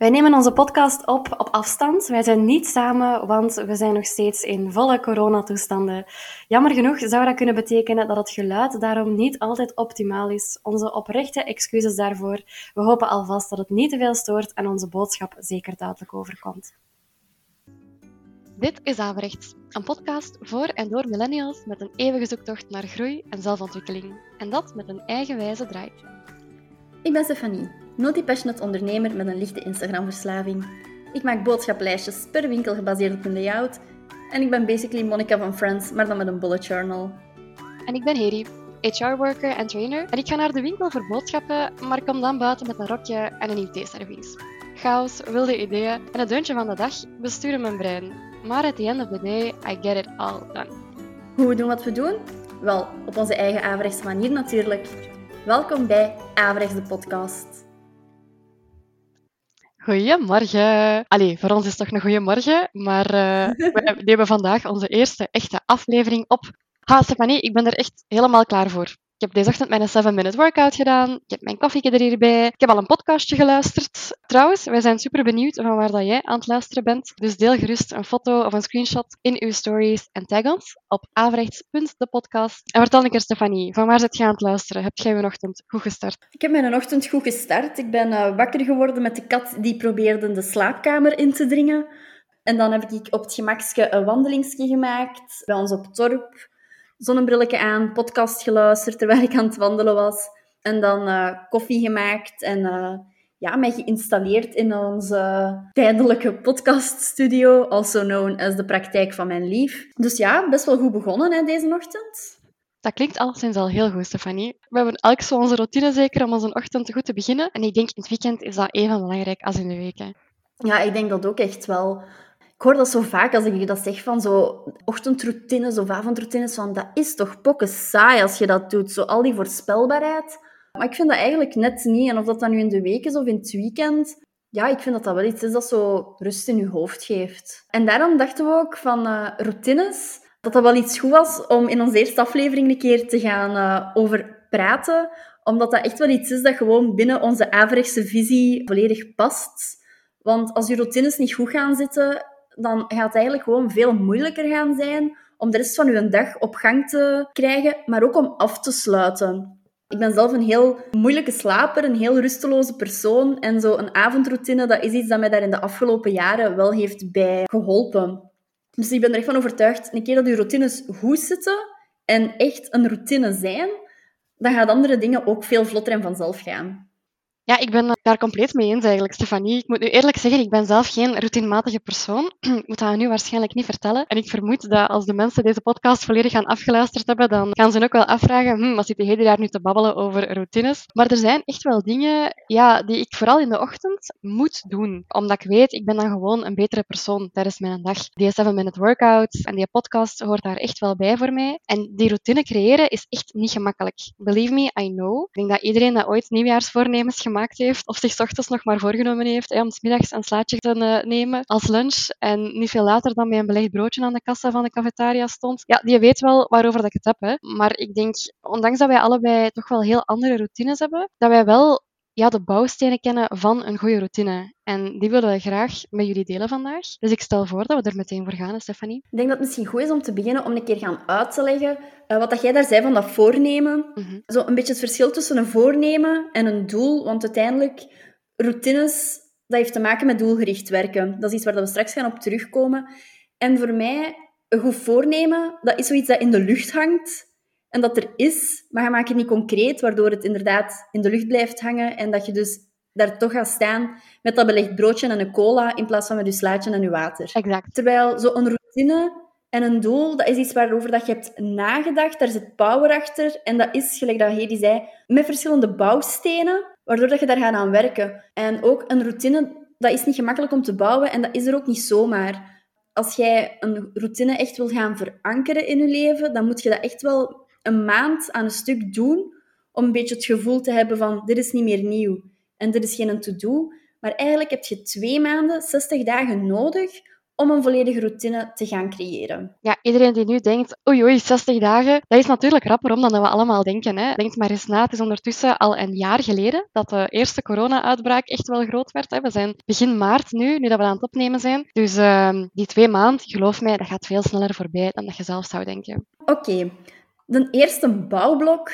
Wij nemen onze podcast op op afstand. Wij zijn niet samen, want we zijn nog steeds in volle coronatoestanden. Jammer genoeg zou dat kunnen betekenen dat het geluid daarom niet altijd optimaal is. Onze oprechte excuses daarvoor. We hopen alvast dat het niet te veel stoort en onze boodschap zeker duidelijk overkomt. Dit is Averechts, een podcast voor en door millennials met een eeuwige zoektocht naar groei en zelfontwikkeling. En dat met een eigenwijze draai. Ik ben Stefanie, multi-passionate ondernemer met een lichte Instagram-verslaving. Ik maak boodschaplijstjes per winkel gebaseerd op een layout. En ik ben basically Monica van Friends, maar dan met een bullet journal. En ik ben Heri, HR-worker en trainer. En ik ga naar de winkel voor boodschappen, maar kom dan buiten met een rokje en een nieuw theeservies. Chaos, wilde ideeën en het deuntje van de dag besturen mijn brein. Maar at the end of the day, I get it all done. Hoe we doen wat we doen? Wel, op onze eigen averechtse manier natuurlijk. Welkom bij Averechts de podcast. Goedemorgen. Allee, voor ons is het toch een goeiemorgen, maar uh, we nemen vandaag onze eerste echte aflevering op. Ha, Stefanie, ik ben er echt helemaal klaar voor. Ik heb deze ochtend mijn 7-minute workout gedaan. Ik heb mijn koffieke er hierbij. Ik heb al een podcastje geluisterd. Trouwens, wij zijn super benieuwd van waar dat jij aan het luisteren bent. Dus deel gerust een foto of een screenshot in uw stories en tag ons op avrechts.depodcast. En vertel een keer, Stefanie, van waar zit je aan het luisteren? Heb jij ochtend goed gestart? Ik heb mijn ochtend goed gestart. Ik ben uh, wakker geworden met de kat die probeerde de slaapkamer in te dringen. En dan heb ik op het gemakske een wandelingsje gemaakt bij ons op Torp zonnebrilletje aan, podcast geluisterd terwijl ik aan het wandelen was. En dan uh, koffie gemaakt en uh, ja, mij geïnstalleerd in onze tijdelijke podcaststudio, also known as de praktijk van mijn lief. Dus ja, best wel goed begonnen hè, deze ochtend. Dat klinkt alleszins al heel goed, Stefanie. We hebben elk zo onze routine zeker om onze ochtend goed te beginnen. En ik denk in het weekend is dat even belangrijk als in de week. Ja, ik denk dat ook echt wel. Ik hoor dat zo vaak als ik dat zeg, van zo ochtendroutines of avondroutines, van dat is toch pokken saai als je dat doet, zo al die voorspelbaarheid. Maar ik vind dat eigenlijk net niet. En of dat dan nu in de week is of in het weekend, ja, ik vind dat dat wel iets is dat zo rust in je hoofd geeft. En daarom dachten we ook van uh, routines, dat dat wel iets goed was om in onze eerste aflevering een keer te gaan uh, over praten. Omdat dat echt wel iets is dat gewoon binnen onze averechtse visie volledig past. Want als je routines niet goed gaan zitten, dan gaat het eigenlijk gewoon veel moeilijker gaan zijn om de rest van je dag op gang te krijgen, maar ook om af te sluiten. Ik ben zelf een heel moeilijke slaper, een heel rusteloze persoon. En zo een avondroutine, dat is iets dat mij daar in de afgelopen jaren wel heeft bij geholpen. Dus ik ben er echt van overtuigd, een keer dat je routines goed zitten en echt een routine zijn, dan gaan andere dingen ook veel vlotter en vanzelf gaan. Ja, ik ben daar compleet mee eens eigenlijk, Stefanie. Ik moet nu eerlijk zeggen, ik ben zelf geen routinematige persoon. ik moet dat nu waarschijnlijk niet vertellen. En ik vermoed dat als de mensen deze podcast volledig gaan afgeluisterd hebben, dan gaan ze ook wel afvragen, hm, wat zit die hele daar nu te babbelen over routines? Maar er zijn echt wel dingen ja, die ik vooral in de ochtend moet doen. Omdat ik weet, ik ben dan gewoon een betere persoon tijdens mijn dag. Die 7-minute workouts en die podcast hoort daar echt wel bij voor mij. En die routine creëren is echt niet gemakkelijk. Believe me, I know. Ik denk dat iedereen dat ooit nieuwjaarsvoornemens gemaakt heeft, of zich ochtends nog maar voorgenomen heeft om s middags een slaatje te eh, nemen als lunch en niet veel later dan met een belegd broodje aan de kassa van de cafetaria stond. Ja, die weet wel waarover dat ik het heb. Hè. Maar ik denk, ondanks dat wij allebei toch wel heel andere routines hebben, dat wij wel ja, de bouwstenen kennen van een goede routine. En die willen we graag met jullie delen vandaag. Dus ik stel voor dat we er meteen voor gaan, Stefanie. Ik denk dat het misschien goed is om te beginnen om een keer gaan uit te leggen uh, wat dat jij daar zei van dat voornemen. Mm Zo een beetje het verschil tussen een voornemen en een doel. Want uiteindelijk, routines, dat heeft te maken met doelgericht werken. Dat is iets waar we straks gaan op terugkomen. En voor mij, een goed voornemen, dat is zoiets dat in de lucht hangt en dat er is, maar je maakt het niet concreet, waardoor het inderdaad in de lucht blijft hangen en dat je dus daar toch gaat staan met dat belegd broodje en een cola in plaats van met je slaatje en je water. Exact. Terwijl zo'n routine en een doel, dat is iets waarover dat je hebt nagedacht, daar zit power achter en dat is, gelijk dat Hedy zei, met verschillende bouwstenen, waardoor dat je daar gaat aan werken. En ook een routine, dat is niet gemakkelijk om te bouwen en dat is er ook niet zomaar. Als jij een routine echt wil gaan verankeren in je leven, dan moet je dat echt wel een maand aan een stuk doen om een beetje het gevoel te hebben van dit is niet meer nieuw en dit is geen to-do. Maar eigenlijk heb je twee maanden, 60 dagen nodig om een volledige routine te gaan creëren. Ja, iedereen die nu denkt, oei oei, 60 dagen, dat is natuurlijk rapper om dan we allemaal denken. Hè. Denk maar eens na, het is ondertussen al een jaar geleden dat de eerste corona-uitbraak echt wel groot werd. Hè. We zijn begin maart nu, nu dat we aan het opnemen zijn. Dus uh, die twee maanden, geloof mij, dat gaat veel sneller voorbij dan dat je zelf zou denken. Oké, de eerste bouwblok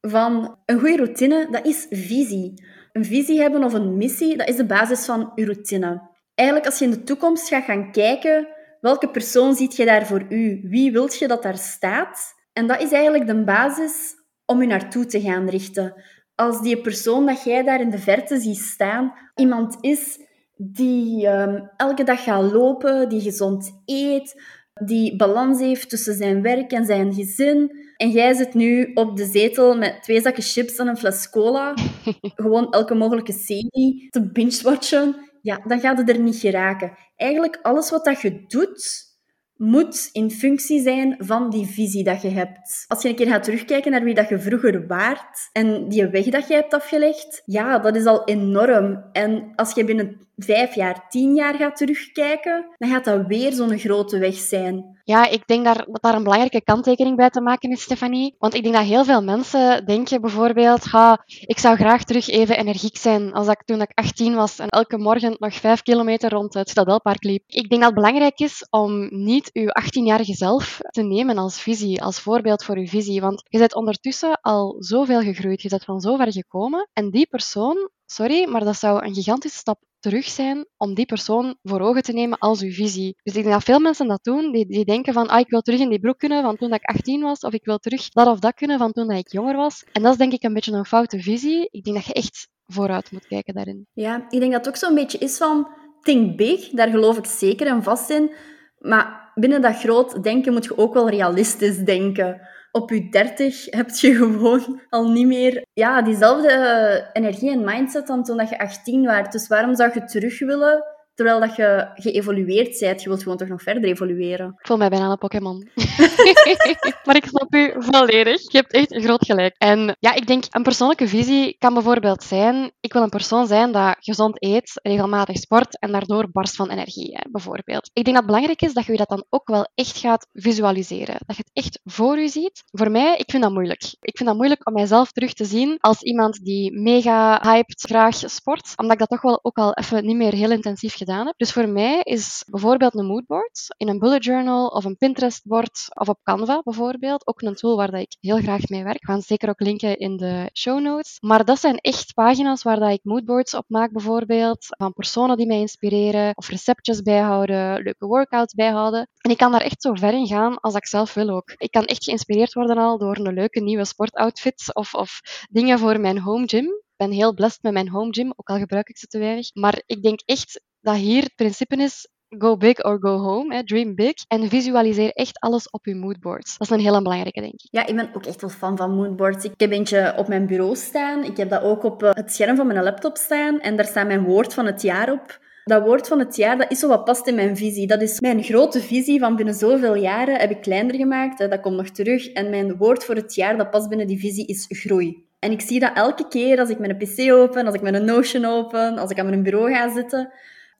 van een goede routine, dat is visie. Een visie hebben of een missie, dat is de basis van je routine. Eigenlijk, als je in de toekomst gaat gaan kijken, welke persoon ziet je daar voor u? Wie wilt je dat daar staat? En dat is eigenlijk de basis om je naartoe te gaan richten. Als die persoon dat jij daar in de verte ziet staan, iemand is die um, elke dag gaat lopen, die gezond eet, die balans heeft tussen zijn werk en zijn gezin. En jij zit nu op de zetel met twee zakken chips en een fles cola. gewoon elke mogelijke serie te binge-watchen. Ja, dan gaat het er niet geraken. Eigenlijk alles wat dat je doet, moet in functie zijn van die visie dat je hebt. Als je een keer gaat terugkijken naar wie dat je vroeger waart en die weg dat je hebt afgelegd, ja, dat is al enorm. En als je binnen vijf jaar, tien jaar gaat terugkijken, dan gaat dat weer zo'n grote weg zijn. Ja, ik denk daar, dat daar een belangrijke kanttekening bij te maken is, Stefanie. Want ik denk dat heel veel mensen denken bijvoorbeeld, ha, ik zou graag terug even energiek zijn als ik toen ik 18 was en elke morgen nog vijf kilometer rond het Stadelpark liep. Ik denk dat het belangrijk is om niet uw 18-jarige zelf te nemen als visie, als voorbeeld voor uw visie. Want je bent ondertussen al zoveel gegroeid, je bent van zo ver gekomen. En die persoon, sorry, maar dat zou een gigantische stap terug zijn om die persoon voor ogen te nemen als uw visie. Dus ik denk dat veel mensen dat doen, die, die denken van ah, ik wil terug in die broek kunnen van toen ik 18 was, of ik wil terug dat of dat kunnen van toen ik jonger was. En dat is denk ik een beetje een foute visie. Ik denk dat je echt vooruit moet kijken daarin. Ja, ik denk dat het ook zo'n beetje is van think big, daar geloof ik zeker en vast in. Maar binnen dat groot denken moet je ook wel realistisch denken op je dertig heb je gewoon al niet meer ja, diezelfde energie en mindset dan toen dat je 18 was. Dus waarom zou je terug willen Terwijl dat je geëvolueerd bent, je wilt gewoon toch nog verder evolueren. Ik voel mij bijna een Pokémon. maar ik snap u volledig. Je hebt echt groot gelijk. En ja, ik denk, een persoonlijke visie kan bijvoorbeeld zijn, ik wil een persoon zijn dat gezond eet, regelmatig sport en daardoor barst van energie, hè, bijvoorbeeld. Ik denk dat het belangrijk is dat je dat dan ook wel echt gaat visualiseren. Dat je het echt voor je ziet. Voor mij, ik vind dat moeilijk. Ik vind dat moeilijk om mijzelf terug te zien als iemand die mega hyped graag sport, omdat ik dat toch wel ook al even niet meer heel intensief gedaan heb. Dus voor mij is bijvoorbeeld een moodboard in een bullet journal of een Pinterest-bord of op Canva bijvoorbeeld ook een tool waar dat ik heel graag mee werk. We gaan zeker ook linken in de show notes. Maar dat zijn echt pagina's waar dat ik moodboards op maak bijvoorbeeld, van personen die mij inspireren of receptjes bijhouden, leuke workouts bijhouden. En ik kan daar echt zo ver in gaan als ik zelf wil ook. Ik kan echt geïnspireerd worden al door een leuke nieuwe sportoutfit of, of dingen voor mijn home gym. Ik ben heel blessed met mijn home gym, ook al gebruik ik ze te weinig. Maar ik denk echt dat hier het principe is go big or go home, dream big. En visualiseer echt alles op je moodboards. Dat is een hele belangrijke, denk ik. Ja, ik ben ook echt wel fan van moodboards. Ik heb eentje op mijn bureau staan. Ik heb dat ook op eh, het scherm van mijn laptop staan. En daar staat mijn woord van het jaar op. Dat woord van het jaar, dat is zo wat past in mijn visie. Dat is mijn grote visie van binnen zoveel jaren heb ik kleiner gemaakt. Dat komt nog terug. En mijn woord voor het jaar, dat past binnen die visie, is groei. En ik zie dat elke keer als ik mijn PC open, als ik mijn Notion open, als ik aan mijn bureau ga zitten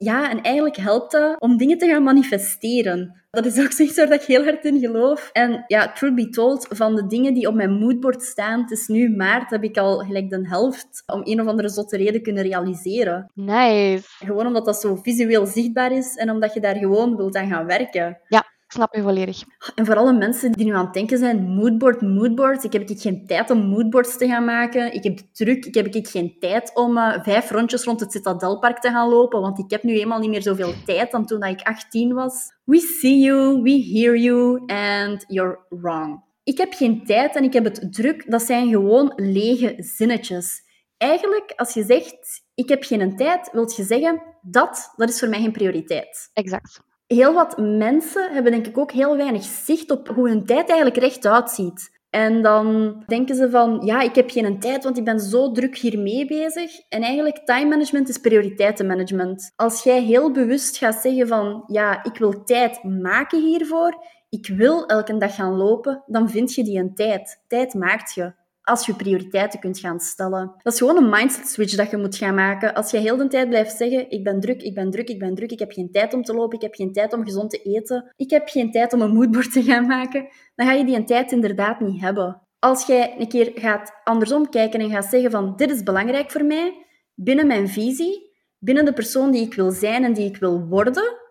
ja, en eigenlijk helpt dat om dingen te gaan manifesteren. Dat is ook zoiets waar ik heel hard in geloof. En ja, truth be told, van de dingen die op mijn moodboard staan, het is nu maart, heb ik al gelijk de helft om een of andere zotte reden kunnen realiseren. Nice. Gewoon omdat dat zo visueel zichtbaar is en omdat je daar gewoon wilt aan gaan werken. Ja, snap je volledig. En voor alle mensen die nu aan het denken zijn, moodboard, moodboards. Ik heb ik geen tijd om moodboards te gaan maken. Ik heb druk. Ik heb ik geen tijd om uh, vijf rondjes rond het Citadelpark te gaan lopen. Want ik heb nu eenmaal niet meer zoveel tijd dan toen ik 18 was. We see you, we hear you, and you're wrong. Ik heb geen tijd en ik heb het druk. Dat zijn gewoon lege zinnetjes. Eigenlijk, als je zegt, ik heb geen tijd, wil je zeggen, dat, dat is voor mij geen prioriteit. Exact heel wat mensen hebben denk ik ook heel weinig zicht op hoe hun tijd eigenlijk rechtuit ziet. En dan denken ze van, ja, ik heb geen tijd, want ik ben zo druk hiermee bezig. En eigenlijk, time management is prioriteitenmanagement. Als jij heel bewust gaat zeggen van, ja, ik wil tijd maken hiervoor, ik wil elke dag gaan lopen, dan vind je die een tijd. Tijd maakt je. Als je prioriteiten kunt gaan stellen. Dat is gewoon een mindset switch dat je moet gaan maken. Als je heel de tijd blijft zeggen, ik ben druk, ik ben druk, ik ben druk, ik heb geen tijd om te lopen, ik heb geen tijd om gezond te eten, ik heb geen tijd om een moodboard te gaan maken, dan ga je die tijd inderdaad niet hebben. Als jij een keer gaat andersom kijken en gaat zeggen van, dit is belangrijk voor mij, binnen mijn visie, binnen de persoon die ik wil zijn en die ik wil worden,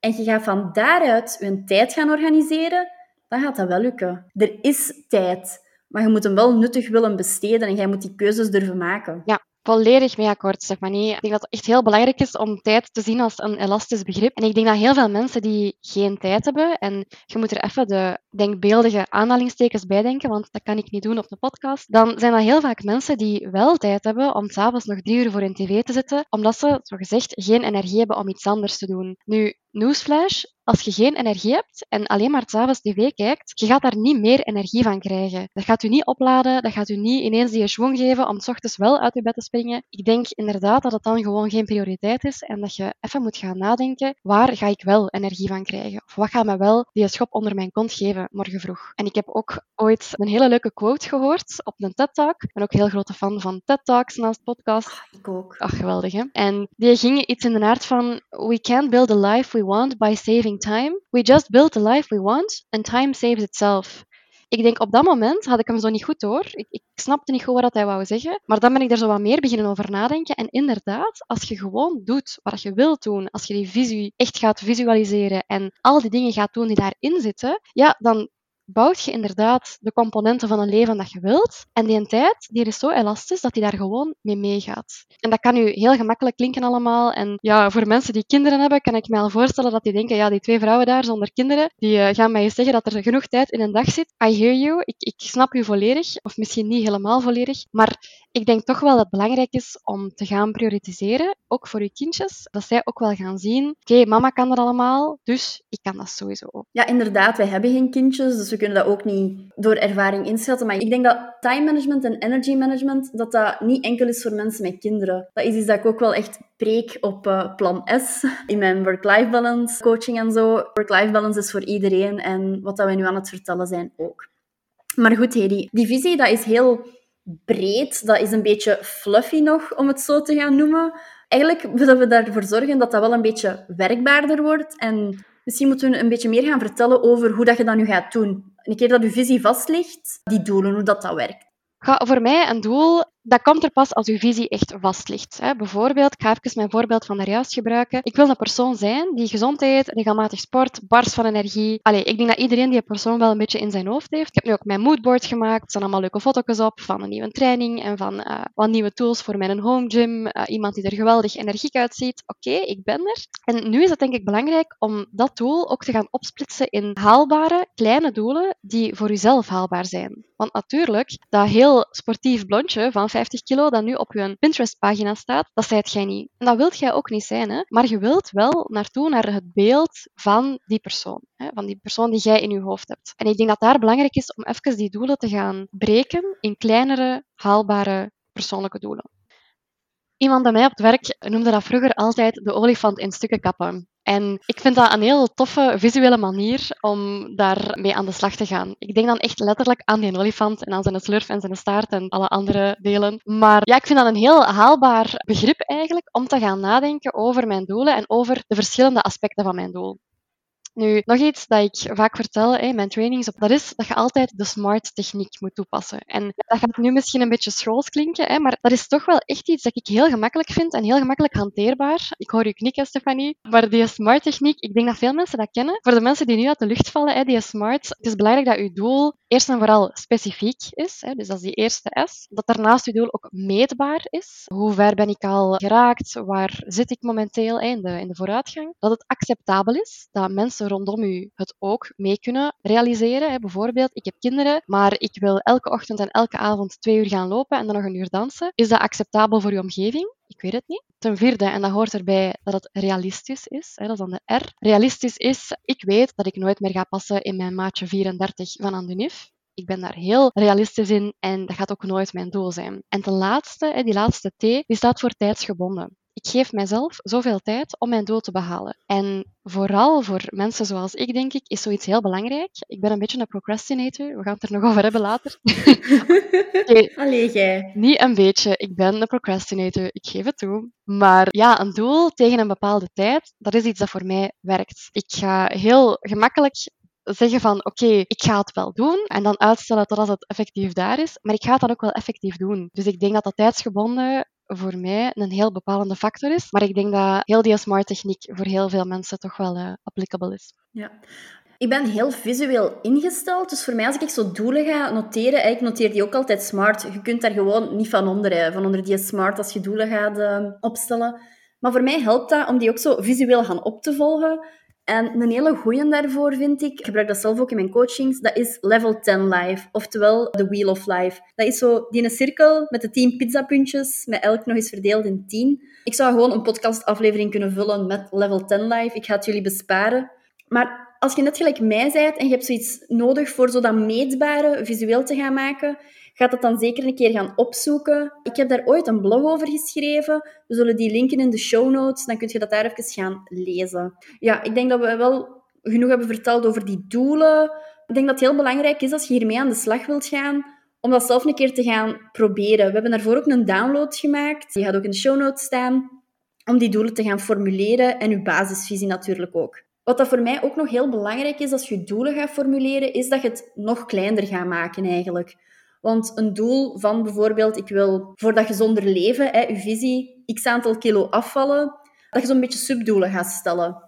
en je gaat van daaruit je tijd gaan organiseren, dan gaat dat wel lukken. Er is tijd. Maar je moet hem wel nuttig willen besteden en jij moet die keuzes durven maken. Ja, volledig mee akkoord, Stefanie. Ik denk dat het echt heel belangrijk is om tijd te zien als een elastisch begrip. En ik denk dat heel veel mensen die geen tijd hebben, en je moet er even de denkbeeldige aanhalingstekens bij denken, want dat kan ik niet doen op de podcast, dan zijn dat heel vaak mensen die wel tijd hebben om s'avonds nog drie uur voor een tv te zitten, omdat ze, zo gezegd, geen energie hebben om iets anders te doen. Nu, newsflash, als je geen energie hebt en alleen maar s'avonds tv kijkt, je gaat daar niet meer energie van krijgen. Dat gaat u niet opladen, dat gaat u niet ineens die schwung geven om s ochtends wel uit je bed te springen. Ik denk inderdaad dat het dan gewoon geen prioriteit is en dat je even moet gaan nadenken, waar ga ik wel energie van krijgen? Of wat gaat me wel die schop onder mijn kont geven morgen vroeg? En ik heb ook ooit een hele leuke quote gehoord op een TED-talk. Ik ben ook heel grote fan van TED-talks naast podcast. Ah, ik ook. Ach, geweldig hè? En die ging iets in de aard van, we can't build a life we want by saving time. We just build the life we want and time saves itself. Ik denk op dat moment had ik hem zo niet goed door. Ik, ik snapte niet goed wat hij wou zeggen. Maar dan ben ik er zo wat meer beginnen over nadenken. En inderdaad, als je gewoon doet wat je wilt doen, als je die visie echt gaat visualiseren en al die dingen gaat doen die daarin zitten, ja, dan bouwt je inderdaad de componenten van een leven dat je wilt. En die tijd die is zo elastisch dat die daar gewoon mee meegaat. En dat kan u heel gemakkelijk klinken allemaal. En ja, voor mensen die kinderen hebben, kan ik me al voorstellen dat die denken, ja, die twee vrouwen daar zonder kinderen, die uh, gaan mij eens zeggen dat er genoeg tijd in een dag zit. I hear you. Ik, ik snap u volledig. Of misschien niet helemaal volledig. Maar ik denk toch wel dat het belangrijk is om te gaan prioritiseren, ook voor uw kindjes, dat zij ook wel gaan zien, oké, mama kan dat allemaal, dus ik kan dat sowieso ook. Ja, inderdaad, wij hebben geen kindjes, dus we kunnen dat ook niet door ervaring inschatten. Maar ik denk dat time management en energy management, dat dat niet enkel is voor mensen met kinderen. Dat is iets dat ik ook wel echt preek op uh, plan S, in mijn work-life balance coaching en zo. Work-life balance is voor iedereen en wat dat wij nu aan het vertellen zijn ook. Maar goed, Hedy, die visie dat is heel breed. Dat is een beetje fluffy nog, om het zo te gaan noemen. Eigenlijk willen we ervoor zorgen dat dat wel een beetje werkbaarder wordt. En misschien moeten we een beetje meer gaan vertellen over hoe dat je dat nu gaat doen. Een keer dat je visie vast ligt, die doelen, hoe dat, dat werkt. Ga voor mij een doel dat komt er pas als uw visie echt vast ligt. Hè. Bijvoorbeeld, ik ga even mijn voorbeeld van daarjuist gebruiken. Ik wil een persoon zijn die gezond eet, regelmatig sport, barst van energie. Allee, ik denk dat iedereen die persoon wel een beetje in zijn hoofd heeft. Ik heb nu ook mijn moodboard gemaakt. Er staan allemaal leuke foto's op van een nieuwe training en van uh, wat nieuwe tools voor mijn home gym. Uh, iemand die er geweldig energiek uitziet. Oké, ik ben er. En nu is het denk ik belangrijk om dat doel ook te gaan opsplitsen in haalbare, kleine doelen die voor uzelf haalbaar zijn. Want natuurlijk, dat heel sportief blondje van 50 kilo dat nu op je Pinterest-pagina staat, dat zijt jij niet. En dat wilt jij ook niet zijn, hè? maar je wilt wel naartoe naar het beeld van die persoon. Hè? Van die persoon die jij in je hoofd hebt. En ik denk dat daar belangrijk is om even die doelen te gaan breken in kleinere, haalbare persoonlijke doelen. Iemand bij mij op het werk noemde dat vroeger altijd de olifant in stukken kappen. En ik vind dat een heel toffe visuele manier om daarmee aan de slag te gaan. Ik denk dan echt letterlijk aan die olifant en aan zijn slurf en zijn staart en alle andere delen. Maar ja, ik vind dat een heel haalbaar begrip eigenlijk om te gaan nadenken over mijn doelen en over de verschillende aspecten van mijn doel. Nu, nog iets dat ik vaak vertel in mijn trainings, dat is dat je altijd de SMART techniek moet toepassen. En dat gaat nu misschien een beetje schools klinken, maar dat is toch wel echt iets dat ik heel gemakkelijk vind en heel gemakkelijk hanteerbaar. Ik hoor je knikken, Stefanie. Maar die SMART techniek, ik denk dat veel mensen dat kennen. Voor de mensen die nu uit de lucht vallen, die SMART, het is belangrijk dat je doel eerst en vooral specifiek is. Dus dat is die eerste S. Dat daarnaast je doel ook meetbaar is. Hoe ver ben ik al geraakt? Waar zit ik momenteel in in de vooruitgang? Dat het acceptabel is, dat mensen rondom u het ook mee kunnen realiseren. Bijvoorbeeld, ik heb kinderen, maar ik wil elke ochtend en elke avond twee uur gaan lopen en dan nog een uur dansen. Is dat acceptabel voor uw omgeving? Ik weet het niet. Ten vierde, en dat hoort erbij, dat het realistisch is. Hè, dat is dan de R. Realistisch is, ik weet dat ik nooit meer ga passen in mijn maatje 34 van aan de. Ik ben daar heel realistisch in en dat gaat ook nooit mijn doel zijn. En de laatste, die laatste T, die staat voor tijdsgebonden ik geef mijzelf zoveel tijd om mijn doel te behalen. En vooral voor mensen zoals ik, denk ik, is zoiets heel belangrijk. Ik ben een beetje een procrastinator. We gaan het er nog over hebben later. okay. Allee, jij. Niet een beetje. Ik ben een procrastinator. Ik geef het toe. Maar ja, een doel tegen een bepaalde tijd, dat is iets dat voor mij werkt. Ik ga heel gemakkelijk zeggen van oké, ik ga het wel doen en dan uitstellen totdat het effectief daar is, maar ik ga het dan ook wel effectief doen. Dus ik denk dat dat tijdsgebonden voor mij een heel bepalende factor is, maar ik denk dat heel die smart techniek voor heel veel mensen toch wel uh, applicable is. Ja. Ik ben heel visueel ingesteld, dus voor mij als ik zo doelen ga noteren, ik noteer die ook altijd smart. Je kunt daar gewoon niet van onder, van onder die smart als je doelen gaat opstellen. Maar voor mij helpt dat om die ook zo visueel gaan op te volgen. En een hele goeie daarvoor vind ik, ik gebruik dat zelf ook in mijn coachings, dat is Level 10 Life, oftewel The Wheel of Life. Dat is zo die cirkel met de 10 pizzapuntjes, met elk nog eens verdeeld in 10. Ik zou gewoon een podcastaflevering kunnen vullen met Level 10 Life. Ik ga het jullie besparen. Maar als je net gelijk mij bent en je hebt zoiets nodig voor zo dat meetbare visueel te gaan maken, Gaat het dan zeker een keer gaan opzoeken. Ik heb daar ooit een blog over geschreven. We zullen die linken in de show notes. Dan kun je dat daar even gaan lezen. Ja, ik denk dat we wel genoeg hebben verteld over die doelen. Ik denk dat het heel belangrijk is als je hiermee aan de slag wilt gaan, om dat zelf een keer te gaan proberen. We hebben daarvoor ook een download gemaakt. Die gaat ook in de show notes staan. Om die doelen te gaan formuleren en uw basisvisie natuurlijk ook. Wat dat voor mij ook nog heel belangrijk is als je doelen gaat formuleren, is dat je het nog kleiner gaat maken eigenlijk. Want een doel van bijvoorbeeld, ik wil voor dat gezonder leven, hè, uw visie, x aantal kilo afvallen, dat je zo'n beetje subdoelen gaat stellen.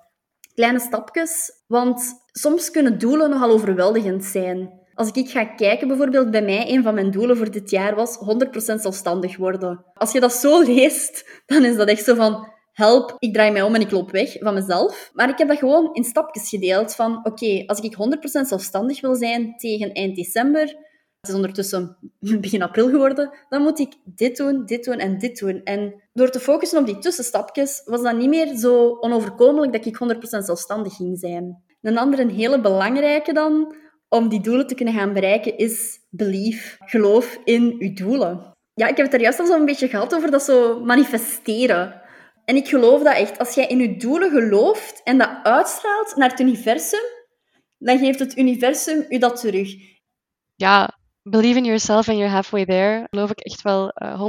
Kleine stapjes, want soms kunnen doelen nogal overweldigend zijn. Als ik ga kijken, bijvoorbeeld bij mij, een van mijn doelen voor dit jaar was 100% zelfstandig worden. Als je dat zo leest, dan is dat echt zo van, help, ik draai mij om en ik loop weg van mezelf. Maar ik heb dat gewoon in stapjes gedeeld van, oké, als ik 100% zelfstandig wil zijn tegen eind december, het is ondertussen begin april geworden, dan moet ik dit doen, dit doen en dit doen. En door te focussen op die tussenstapjes, was dat niet meer zo onoverkomelijk dat ik 100% zelfstandig ging zijn. Een andere, een hele belangrijke dan, om die doelen te kunnen gaan bereiken, is belief. Geloof in uw doelen. Ja, ik heb het er juist al zo'n beetje gehad over dat zo manifesteren. En ik geloof dat echt. Als jij in je doelen gelooft en dat uitstraalt naar het universum, dan geeft het universum u dat terug. Ja, believe in yourself and you're halfway there. Geloof ik echt wel uh, eh,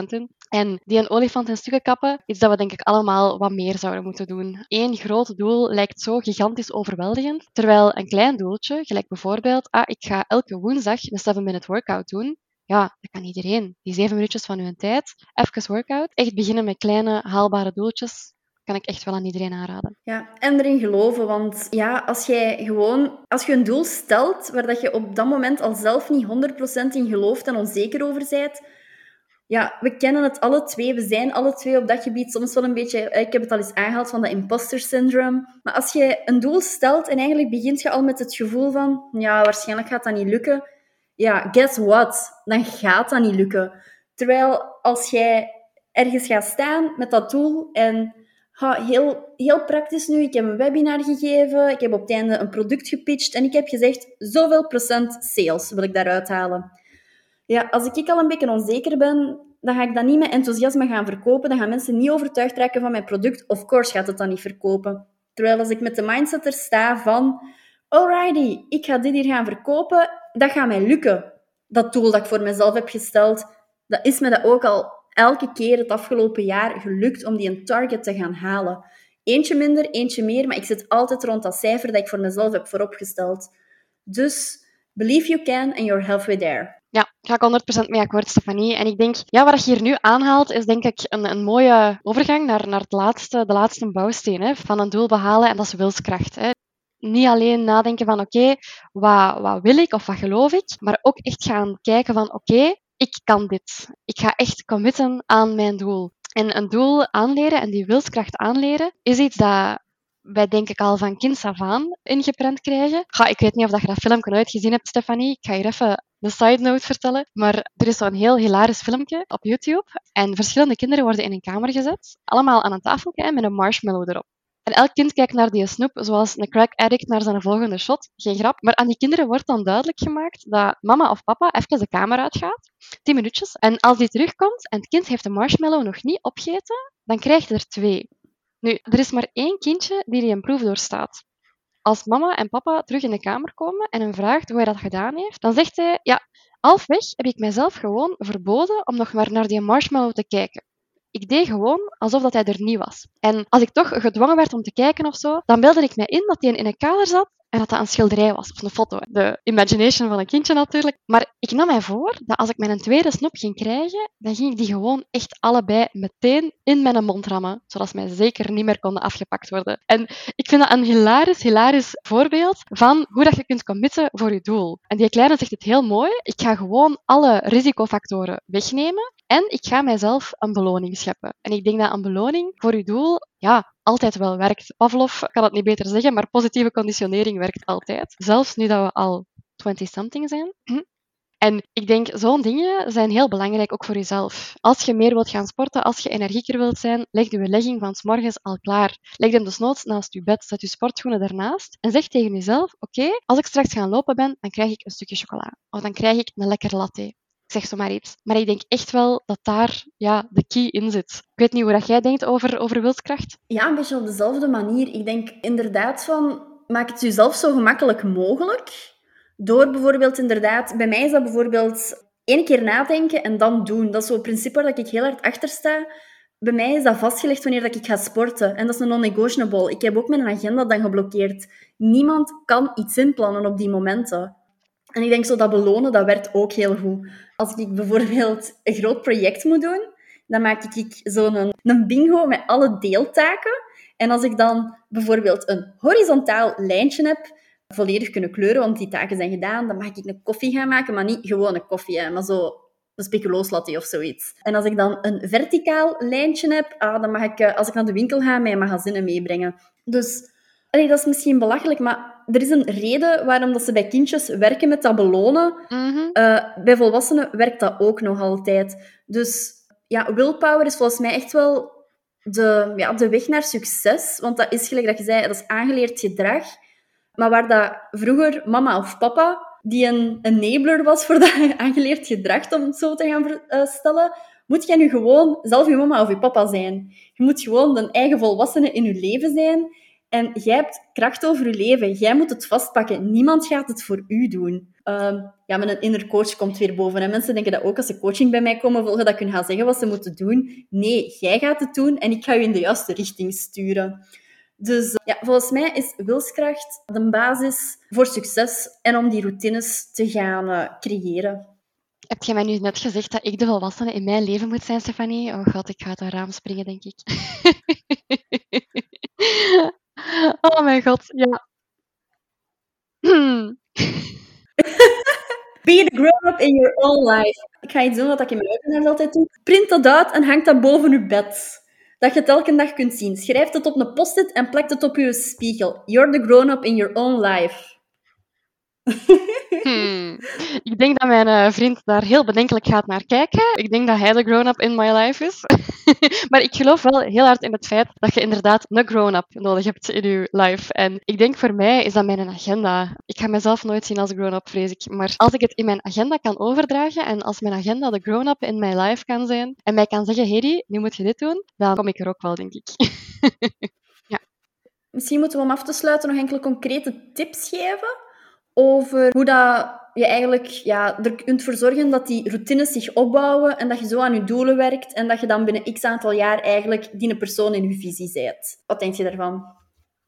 100% in. En die een olifant in stukken kappen, is dat we denk ik allemaal wat meer zouden moeten doen. Eén groot doel lijkt zo gigantisch overweldigend, terwijl een klein doeltje, gelijk bijvoorbeeld, ah, ik ga elke woensdag een 7-minute workout doen, ja, dat kan iedereen. Die zeven minuutjes van uw tijd, even workout. Echt beginnen met kleine, haalbare doeltjes kan ik echt wel aan iedereen aanraden. Ja, en erin geloven. Want ja, als jij gewoon... Als je een doel stelt waar dat je op dat moment al zelf niet 100% in gelooft en onzeker over bent... Ja, we kennen het alle twee. We zijn alle twee op dat gebied soms wel een beetje... Ik heb het al eens aangehaald van dat imposter syndrome. Maar als je een doel stelt en eigenlijk begint je al met het gevoel van... Ja, waarschijnlijk gaat dat niet lukken. Ja, guess what? Dan gaat dat niet lukken. Terwijl als jij ergens gaat staan met dat doel en heel, heel praktisch nu. Ik heb een webinar gegeven, ik heb op het einde een product gepitcht en ik heb gezegd, zoveel procent sales wil ik daaruit halen. Ja, als ik al een beetje onzeker ben, dan ga ik dat niet met enthousiasme gaan verkopen. Dan gaan mensen niet overtuigd raken van mijn product. Of course gaat het dan niet verkopen. Terwijl als ik met de mindset er sta van, alrighty, ik ga dit hier gaan verkopen, dat gaat mij lukken. Dat doel dat ik voor mezelf heb gesteld, dat is me dat ook al elke keer het afgelopen jaar gelukt om die een target te gaan halen. Eentje minder, eentje meer, maar ik zit altijd rond dat cijfer dat ik voor mezelf heb vooropgesteld. Dus believe you can and you're halfway there. Ja, ga ik 100% mee akkoord, Stefanie. En ik denk, ja, wat je hier nu aanhaalt, is denk ik een, een mooie overgang naar, naar het laatste, de laatste bouwsteen hè, van een doel behalen, en dat is wilskracht. Hè. Niet alleen nadenken van, oké, wat, wat wil ik of wat geloof ik, maar ook echt gaan kijken van, oké, ik kan dit. Ik ga echt committen aan mijn doel. En een doel aanleren en die wilskracht aanleren is iets dat wij denk ik al van kinds af aan ingeprent krijgen. Ga, ik weet niet of je dat filmpje nooit gezien hebt, Stefanie. Ik ga hier even een side note vertellen. Maar er is zo'n heel hilarisch filmpje op YouTube. En verschillende kinderen worden in een kamer gezet. Allemaal aan een tafeltje met een marshmallow erop. En elk kind kijkt naar die snoep zoals een crack addict naar zijn volgende shot. Geen grap. Maar aan die kinderen wordt dan duidelijk gemaakt dat mama of papa even de kamer uitgaat. 10 minuutjes. En als die terugkomt en het kind heeft de marshmallow nog niet opgegeten, dan krijg je er twee. Nu, er is maar één kindje die die een proef doorstaat. Als mama en papa terug in de kamer komen en hem vraagt hoe hij dat gedaan heeft, dan zegt hij, ja, halfweg heb ik mijzelf gewoon verboden om nog maar naar die marshmallow te kijken. Ik deed gewoon alsof dat hij er niet was. En als ik toch gedwongen werd om te kijken of zo, dan beelde ik mij in dat hij in een kader zat en dat dat een schilderij was, of een foto. De imagination van een kindje natuurlijk. Maar ik nam mij voor dat als ik mijn tweede snop ging krijgen, dan ging ik die gewoon echt allebei meteen in mijn mond rammen, zodat ze mij zeker niet meer konden afgepakt worden. En ik vind dat een hilarisch, hilarisch voorbeeld van hoe dat je kunt committen voor je doel. En die kleine zegt het heel mooi. Ik ga gewoon alle risicofactoren wegnemen en ik ga mijzelf een beloning scheppen. En ik denk dat een beloning voor je doel ja, altijd wel werkt. Pavlov kan het niet beter zeggen, maar positieve conditionering werkt altijd. Zelfs nu dat we al 20-something zijn. En ik denk, zo'n dingen zijn heel belangrijk ook voor jezelf. Als je meer wilt gaan sporten, als je energieker wilt zijn, leg je legging van s morgens al klaar. Leg hem dus noods naast je bed, zet je sportschoenen ernaast en zeg tegen jezelf, oké, als ik straks gaan lopen ben, dan krijg ik een stukje chocola. Of dan krijg ik een lekker latte. Zeg zomaar iets. Maar ik denk echt wel dat daar ja, de key in zit. Ik weet niet hoe dat jij denkt over, over wilskracht. Ja, een beetje op dezelfde manier. Ik denk inderdaad van, maak het jezelf zo gemakkelijk mogelijk. Door bijvoorbeeld inderdaad, bij mij is dat bijvoorbeeld één keer nadenken en dan doen. Dat is zo'n principe waar ik heel hard achter sta. Bij mij is dat vastgelegd wanneer ik ga sporten. En dat is een non-negotiable. Ik heb ook mijn agenda dan geblokkeerd. Niemand kan iets inplannen op die momenten. En ik denk zo dat belonen, dat werkt ook heel goed. Als ik bijvoorbeeld een groot project moet doen, dan maak ik zo'n een, bingo met alle deeltaken. En als ik dan bijvoorbeeld een horizontaal lijntje heb, volledig kunnen kleuren, want die taken zijn gedaan, dan mag ik een koffie gaan maken, maar niet gewoon een koffie, hè, maar zo een speculooslatte of zoiets. En als ik dan een verticaal lijntje heb, ah, dan mag ik, eh, als ik naar de winkel ga, mijn magazine meebrengen. Dus allee, dat is misschien belachelijk, maar er is een reden waarom dat ze bij kindjes werken met dat belonen. Mhm. Uh, bij volwassenen werkt dat ook nog altijd. Dus ja, willpower is volgens mij echt wel de, ja, de weg naar succes. Want dat is, gelijk dat je zei, dat is aangeleerd gedrag. Maar waar dat vroeger mama of papa, die een enabler was voor dat aangeleerd gedrag, om het zo te gaan uh, stellen, moet jij nu gewoon zelf je mama of je papa zijn. Je moet gewoon de eigen volwassene in je leven zijn. En jij hebt kracht over je leven. Jij moet het vastpakken. Niemand gaat het voor u doen. Uh, ja, mijn inner coach komt weer boven. En mensen denken dat ook als ze coaching bij mij komen volgen, dat ik hun ga zeggen wat ze moeten doen. Nee, jij gaat het doen en ik ga je in de juiste richting sturen. Dus ja, volgens mij is wilskracht de basis voor succes en om die routines te gaan uh, creëren. Heb jij mij nu net gezegd dat ik de volwassene in mijn leven moet zijn, Stefanie? Oh god, ik ga uit een raam springen, denk ik. Oh mijn god, ja. Be the grown-up in your own life. Ik ga iets doen wat ik in mijn webinars altijd doe. Print dat uit en hang dat boven je bed. Dat je het elke dag kunt zien. Schrijf het op een post-it en plak het op je spiegel. You're the grown-up in your own life. Hmm. Ik denk dat mijn uh, vriend daar heel bedenkelijk gaat naar kijken. Ik denk dat hij de grown-up in my life is. maar ik geloof wel heel hard in het feit dat je inderdaad een grown-up nodig hebt in je life. En ik denk voor mij is dat mijn agenda. Ik ga mezelf nooit zien als grown-up, vrees ik. Maar als ik het in mijn agenda kan overdragen en als mijn agenda de grown-up in my life kan zijn en mij kan zeggen, Hedy, nu moet je dit doen, dan kom ik er ook wel, denk ik. Misschien moeten we om af te sluiten nog enkele concrete tips geven over hoe dat je eigenlijk ja, er kunt voor zorgen dat die routines zich opbouwen en dat je zo aan je doelen werkt en dat je dan binnen x aantal jaar eigenlijk die persoon in je visie zet. Wat denk je daarvan?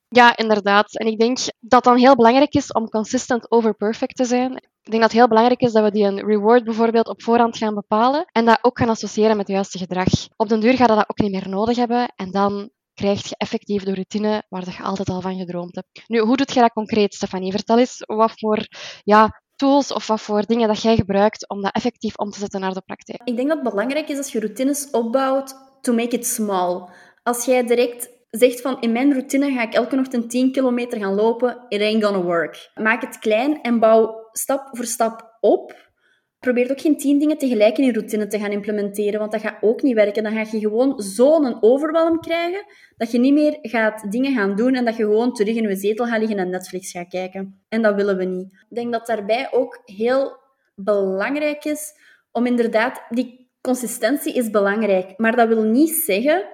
Ja, inderdaad. En ik denk dat dan heel belangrijk is om consistent over perfect te zijn. Ik denk dat het heel belangrijk is dat we die een reward bijvoorbeeld op voorhand gaan bepalen en dat ook gaan associëren met het juiste gedrag. Op den duur gaat dat ook niet meer nodig hebben en dan krijg je effectief de routine waar je altijd al van gedroomd hebt. Nu, hoe doe je dat concreet, Stefanie? Vertel eens wat voor ja, tools of wat voor dingen dat jij gebruikt om dat effectief om te zetten naar de praktijk. Ik denk dat het belangrijk is als je routines opbouwt, to make it small. Als jij direct zegt van in mijn routine ga ik elke ochtend 10 kilometer gaan lopen, it ain't gonna work. Maak het klein en bouw stap voor stap op Probeer ook geen tien dingen tegelijk in je routine te gaan implementeren, want dat gaat ook niet werken. Dan ga je gewoon zo'n overwelm krijgen dat je niet meer gaat dingen gaan doen en dat je gewoon terug in je zetel gaat liggen en Netflix gaat kijken. En dat willen we niet. Ik denk dat daarbij ook heel belangrijk is om inderdaad, die consistentie is belangrijk, maar dat wil niet zeggen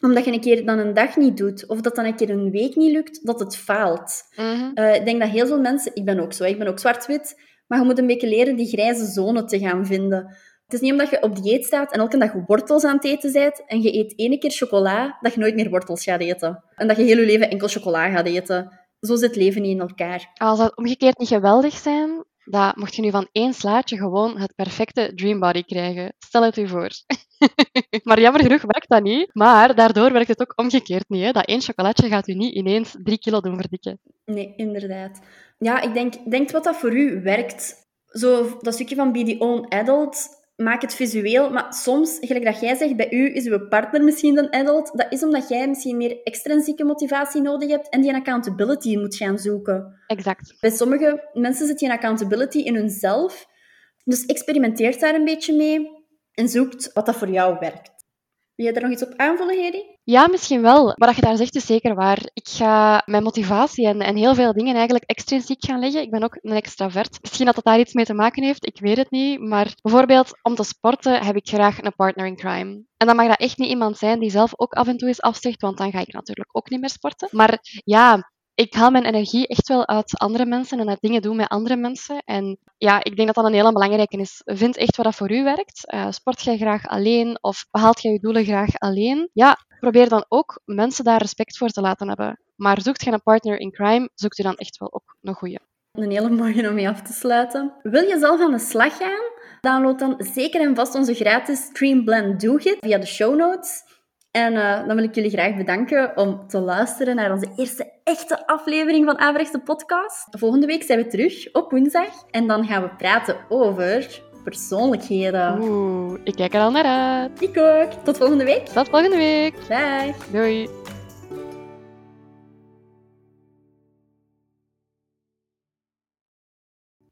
omdat je een keer dan een dag niet doet, of dat dan een keer een week niet lukt, dat het faalt. Mhm. Eh, ik denk dat heel veel mensen, ik ben ook zo, ik ben ook zwart-wit, maar je moet een beetje leren die grijze zone te gaan vinden. Het is niet omdat je op dieet staat en elke dag wortels aan het eten bent en je eet ene keer chocola, dat je nooit meer wortels gaat eten. En dat je heel je leven enkel chocola gaat eten. Zo zit het leven niet in elkaar. Als dat omgekeerd niet geweldig zijn, dan mocht je nu van één slaatje gewoon het perfecte dreambody krijgen. Stel het u voor. maar jammer genoeg werkt dat niet. Maar daardoor werkt het ook omgekeerd niet. Hè? Dat één chocolatje gaat u niet ineens drie kilo doen verdikken. Nee, inderdaad. Ja, ik denk, denk wat dat voor u werkt. Zo, dat stukje van Be the Own Adult, maak het visueel. Maar soms, gelijk dat jij zegt, bij u is uw partner misschien een adult. Dat is omdat jij misschien meer extrinsieke motivatie nodig hebt en die een accountability moet gaan zoeken. Exact. Bij sommige mensen zit die accountability in hunzelf. Dus experimenteert daar een beetje mee en zoekt wat dat voor jou werkt. Wil je daar nog iets op aanvullen, Hedy? Ja, misschien wel. Wat je daar zegt is zeker waar. Ik ga mijn motivatie en, en heel veel dingen eigenlijk extrinsiek gaan leggen. Ik ben ook een extravert. Misschien dat dat daar iets mee te maken heeft, ik weet het niet. Maar bijvoorbeeld om te sporten heb ik graag een partner in crime. En dan mag dat echt niet iemand zijn die zelf ook af en toe eens afzegt, want dan ga ik natuurlijk ook niet meer sporten. Maar ja, ik haal mijn energie echt wel uit andere mensen en uit dingen doen met andere mensen. En ja, ik denk dat dat een hele belangrijke is. Vind echt wat dat voor u werkt. Uh, sport jij graag alleen of behaalt jij je doelen graag alleen? Ja, probeer dan ook mensen daar respect voor te laten hebben. Maar zoekt je een partner in crime, zoekt u dan echt wel ook een goeie. Een hele mooie om mee af te sluiten. Wil je zelf aan de slag gaan? Download dan zeker en vast onze gratis Stream Blend Do-Git via de show notes. En uh, dan wil ik jullie graag bedanken om te luisteren naar onze eerste echte aflevering van Averechtse Podcast. Volgende week zijn we terug op woensdag en dan gaan we praten over persoonlijkheden. Oeh, ik kijk er al naar uit. Ik ook. Tot volgende week. Tot volgende week. Dag. Doei.